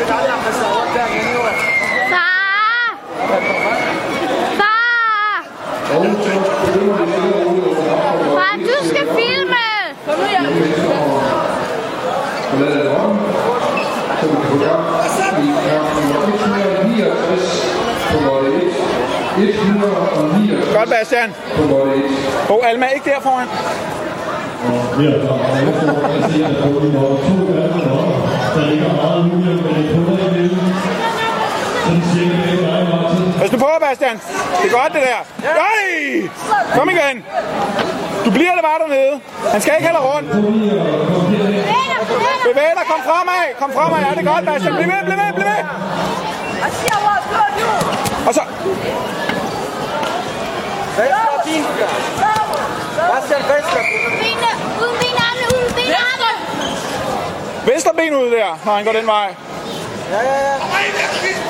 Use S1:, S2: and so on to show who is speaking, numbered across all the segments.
S1: بتعلق في الصواب ده جنيه صح صح Fabio's gefilmet! Godt, Bastian. Bo Alma, ikke der foran. Ja, der
S2: er nu på, Bastian. Det er godt, det der. Nej! Kom igen. Du bliver det bare dernede. Han skal ikke heller rundt. Bevæg dig, kom fremad. Kom fremad. Ja, det er godt, Bastian. Bliv ved, bliv ved, bliv ved. Og så...
S3: Venstre fint. Bastian, venstre.
S4: Uden ben, armene, uden ben, arme.
S2: Venstre ben ud der, når han går den vej.
S3: Ja, ja, ja.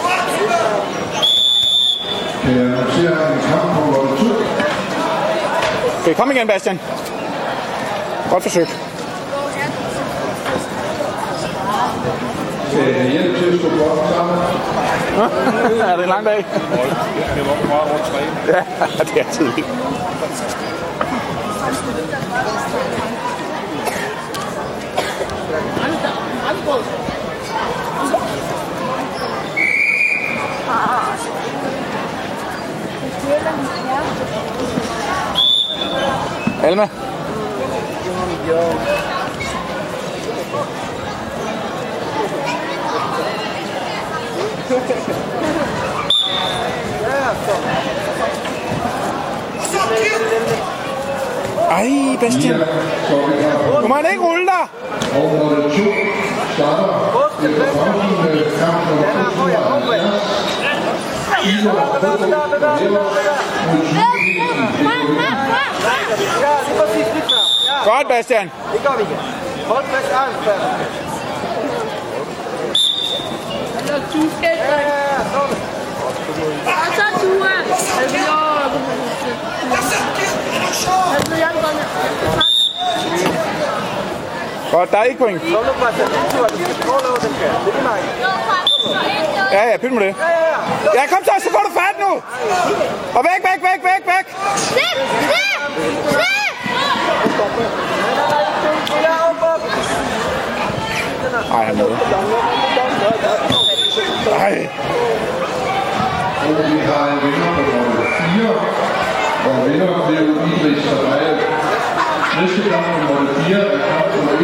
S5: Kan jeg annoncere en kamp på mål 2?
S2: Okay, kom igen, Bastian. Godt forsøg.
S5: Kan jeg have hjælp til at stå godt sammen?
S2: ja, det er en lang dag.
S6: Det var meget rundt træne.
S2: Ja, det er tidligt. Alma. Ej, Bastian. Du må ikke rulle dig.
S5: og mål 2 starter efter fremtiden kamp nummer 270. Ivor Fodbold Hæver mod
S2: Godt, Bastian.
S3: det gør vi igen. Hold fast arm før.
S4: Du skal
S3: Ja, ja, ja, sådan.
S4: Og så ture. Altså, jo. Altså, jeg
S2: Godt, der er ikke point.
S3: Så nu Bastian. Du skal prøve at lave den her. Det er mig.
S2: Ja, ja, pyt med det.
S3: Ja, ja, ja.
S2: Ja, kom så, så får du fat nu. Og væk, væk, væk, væk, væk.
S4: Slip! Slip! Slip!
S3: Ja, op, op.
S2: Ej, han nåede. Ej,
S5: Og vi har en vinder på mål 4, og vinder blev Idris Sabajal. Næste kamp på mål 4 er kamp